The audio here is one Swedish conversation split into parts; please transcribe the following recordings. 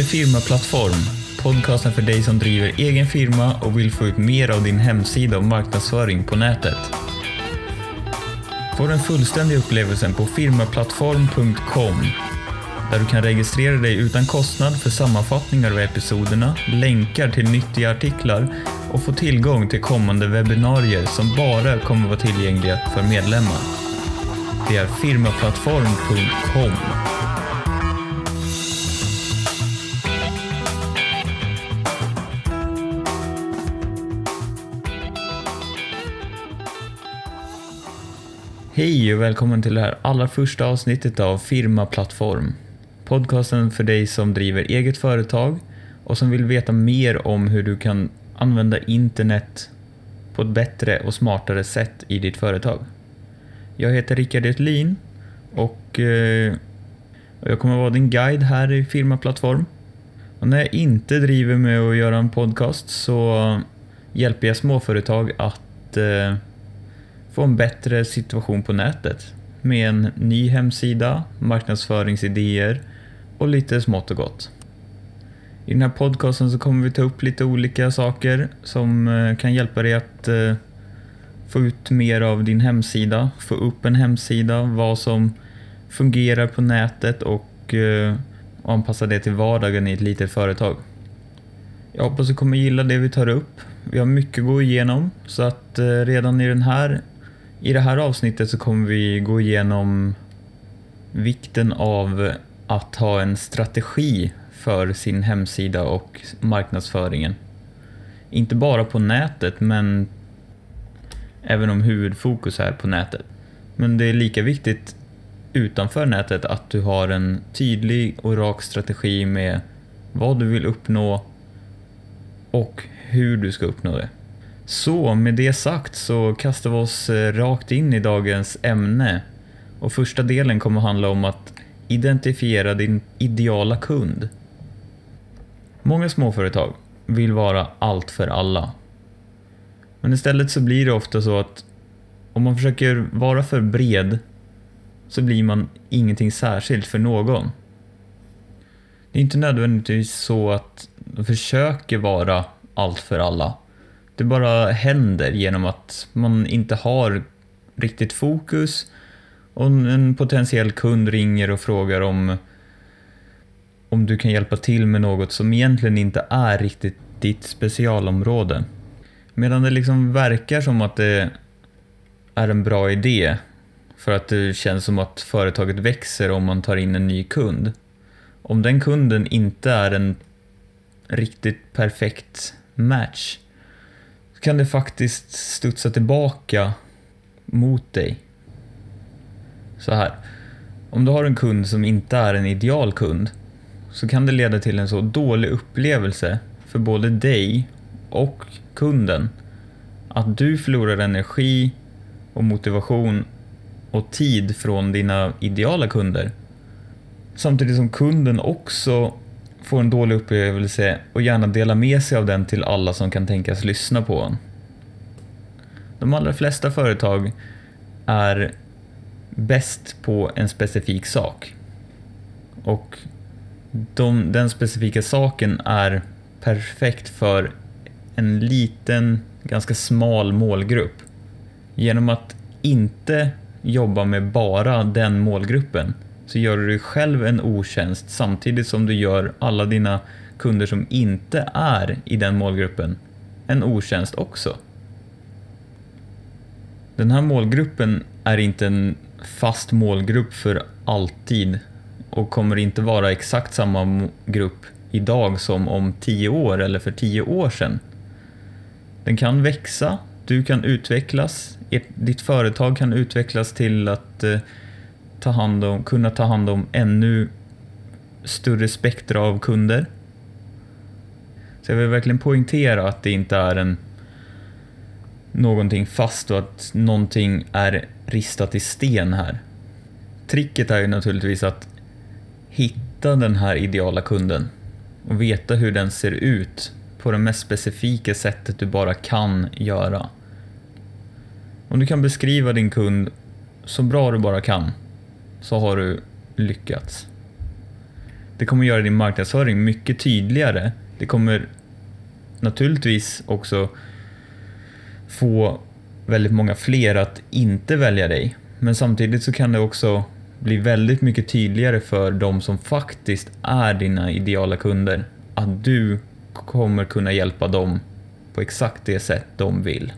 Det här är Firmaplattform, podcasten för dig som driver egen firma och vill få ut mer av din hemsida och marknadsföring på nätet. Få den fullständiga upplevelsen på firmaplattform.com där du kan registrera dig utan kostnad för sammanfattningar av episoderna, länkar till nyttiga artiklar och få tillgång till kommande webbinarier som bara kommer vara tillgängliga för medlemmar. Det är firmaplattform.com. Hej och välkommen till det här allra första avsnittet av Firma Plattform. Podcasten för dig som driver eget företag och som vill veta mer om hur du kan använda internet på ett bättre och smartare sätt i ditt företag. Jag heter Rickard Etlin och eh, jag kommer vara din guide här i Firma Plattform. Och när jag inte driver med att göra en podcast så hjälper jag småföretag att eh, få en bättre situation på nätet med en ny hemsida, marknadsföringsidéer och lite smått och gott. I den här podcasten så kommer vi ta upp lite olika saker som eh, kan hjälpa dig att eh, få ut mer av din hemsida, få upp en hemsida, vad som fungerar på nätet och eh, anpassa det till vardagen i ett litet företag. Jag hoppas du kommer gilla det vi tar upp. Vi har mycket att gå igenom så att redan i den här i det här avsnittet så kommer vi gå igenom vikten av att ha en strategi för sin hemsida och marknadsföringen. Inte bara på nätet, men även om huvudfokus är på nätet. Men det är lika viktigt utanför nätet att du har en tydlig och rak strategi med vad du vill uppnå och hur du ska uppnå det. Så med det sagt så kastar vi oss eh, rakt in i dagens ämne. Och första delen kommer handla om att identifiera din ideala kund. Många småföretag vill vara allt för alla. Men istället så blir det ofta så att om man försöker vara för bred så blir man ingenting särskilt för någon. Det är inte nödvändigtvis så att de försöker vara allt för alla det bara händer genom att man inte har riktigt fokus och en potentiell kund ringer och frågar om, om du kan hjälpa till med något som egentligen inte är riktigt ditt specialområde. Medan det liksom verkar som att det är en bra idé för att det känns som att företaget växer om man tar in en ny kund. Om den kunden inte är en riktigt perfekt match kan det faktiskt studsa tillbaka mot dig. Så här. Om du har en kund som inte är en ideal kund så kan det leda till en så dålig upplevelse för både dig och kunden att du förlorar energi och motivation och tid från dina ideala kunder. Samtidigt som kunden också får en dålig upplevelse och gärna dela med sig av den till alla som kan tänkas lyssna på en. De allra flesta företag är bäst på en specifik sak. Och de, den specifika saken är perfekt för en liten, ganska smal målgrupp. Genom att inte jobba med bara den målgruppen så gör du dig själv en otjänst samtidigt som du gör alla dina kunder som inte är i den målgruppen en otjänst också. Den här målgruppen är inte en fast målgrupp för alltid och kommer inte vara exakt samma grupp idag som om tio år eller för tio år sedan. Den kan växa, du kan utvecklas, ditt företag kan utvecklas till att eh, ta hand om, kunna ta hand om ännu större spektra av kunder. Så jag vill verkligen poängtera att det inte är en någonting fast och att någonting är ristat i sten här. Tricket är ju naturligtvis att hitta den här ideala kunden och veta hur den ser ut på det mest specifika sättet du bara kan göra. Om du kan beskriva din kund så bra du bara kan så har du lyckats. Det kommer göra din marknadsföring mycket tydligare. Det kommer naturligtvis också få väldigt många fler att inte välja dig. Men samtidigt så kan det också bli väldigt mycket tydligare för de som faktiskt är dina ideala kunder att du kommer kunna hjälpa dem på exakt det sätt de vill.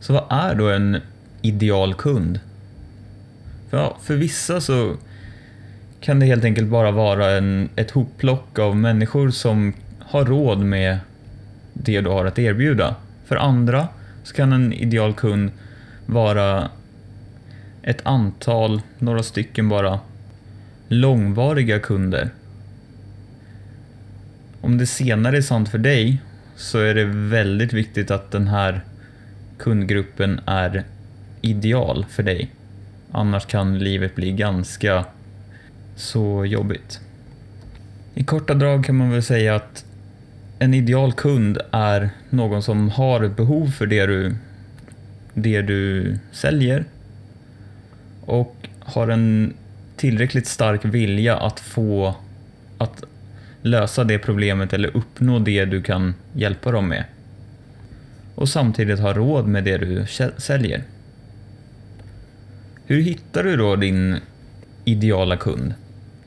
Så vad är då en ideal kund? För, ja, för vissa så kan det helt enkelt bara vara en, ett hopplock av människor som har råd med det du har att erbjuda. För andra så kan en ideal kund vara ett antal, några stycken bara, långvariga kunder. Om det senare är sant för dig så är det väldigt viktigt att den här kundgruppen är ideal för dig. Annars kan livet bli ganska så jobbigt. I korta drag kan man väl säga att en ideal kund är någon som har ett behov för det du, det du säljer och har en tillräckligt stark vilja att få att lösa det problemet eller uppnå det du kan hjälpa dem med. Och samtidigt ha råd med det du säljer. Hur hittar du då din ideala kund?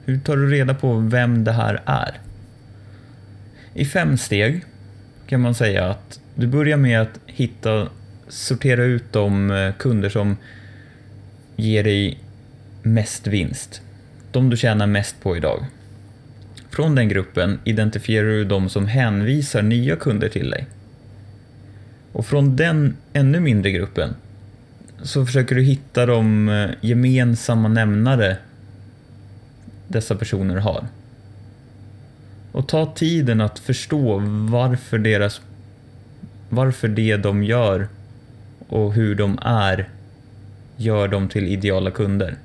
Hur tar du reda på vem det här är? I fem steg kan man säga att du börjar med att hitta, sortera ut de eh, kunder som ger dig mest vinst. De du tjänar mest på idag. Från den gruppen identifierar du de som hänvisar nya kunder till dig. Och från den ännu mindre gruppen så försöker du hitta de eh, gemensamma nämnare dessa personer har. Och ta tiden att förstå varför deras varför det de gör och hur de är gör dem till ideala kunder.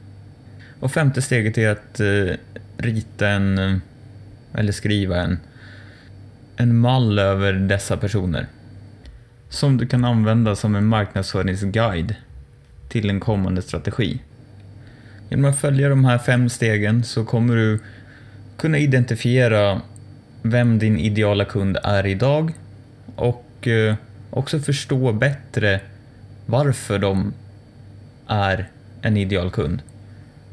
Och femte steget är att eh, rita en, eh, eller skriva en, en mall över dessa personer. Som du kan använda som en marknadsföringsguide till en kommande strategi. Genom att följa de här fem stegen så kommer du kunna identifiera vem din ideala kund är idag och eh, också förstå bättre varför de är en ideal kund.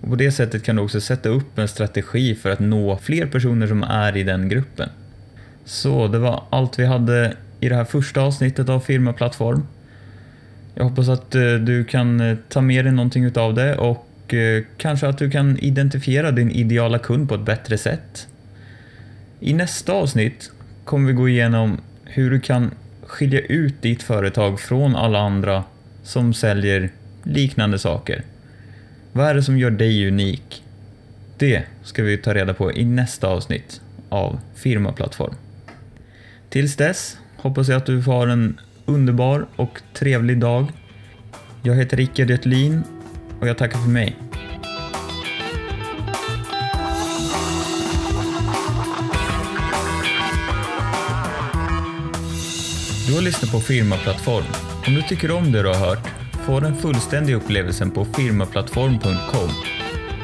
Och på det sättet kan du också sätta upp en strategi för att nå fler personer som är i den gruppen. Så det var allt vi hade i det här första avsnittet av Firmaplattform. Jag hoppas att eh, du kan eh, ta med dig någonting utav det och eh, kanske att du kan identifiera din ideala kund på ett bättre sätt. I nästa avsnitt kommer vi gå igenom hur du kan skilja ut ditt företag från alla andra som säljer liknande saker. Vad är det som gör dig unik? Det ska vi ta reda på i nästa avsnitt av Firmaplattform. Tills dess hoppas jag att du får en underbar och trevlig dag. Jag heter Rickard Götlin och jag tackar för mig. Du har lyssnat på Firmaplattform. Om du tycker om det du har hört, få den fullständiga upplevelsen på firmaplattform.com.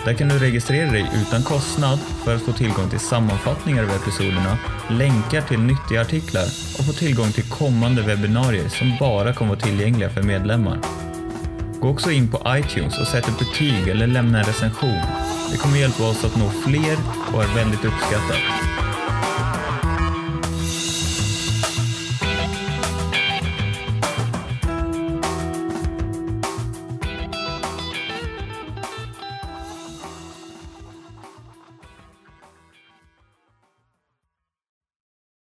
Där kan du registrera dig utan kostnad för att få tillgång till sammanfattningar av episoderna, länkar till nyttiga artiklar och få tillgång till kommande webbinarier som bara kommer vara tillgängliga för medlemmar. Gå också in på iTunes och sätt ett betyg eller lämna en recension. Det kommer hjälpa oss att nå fler och är väldigt uppskattat.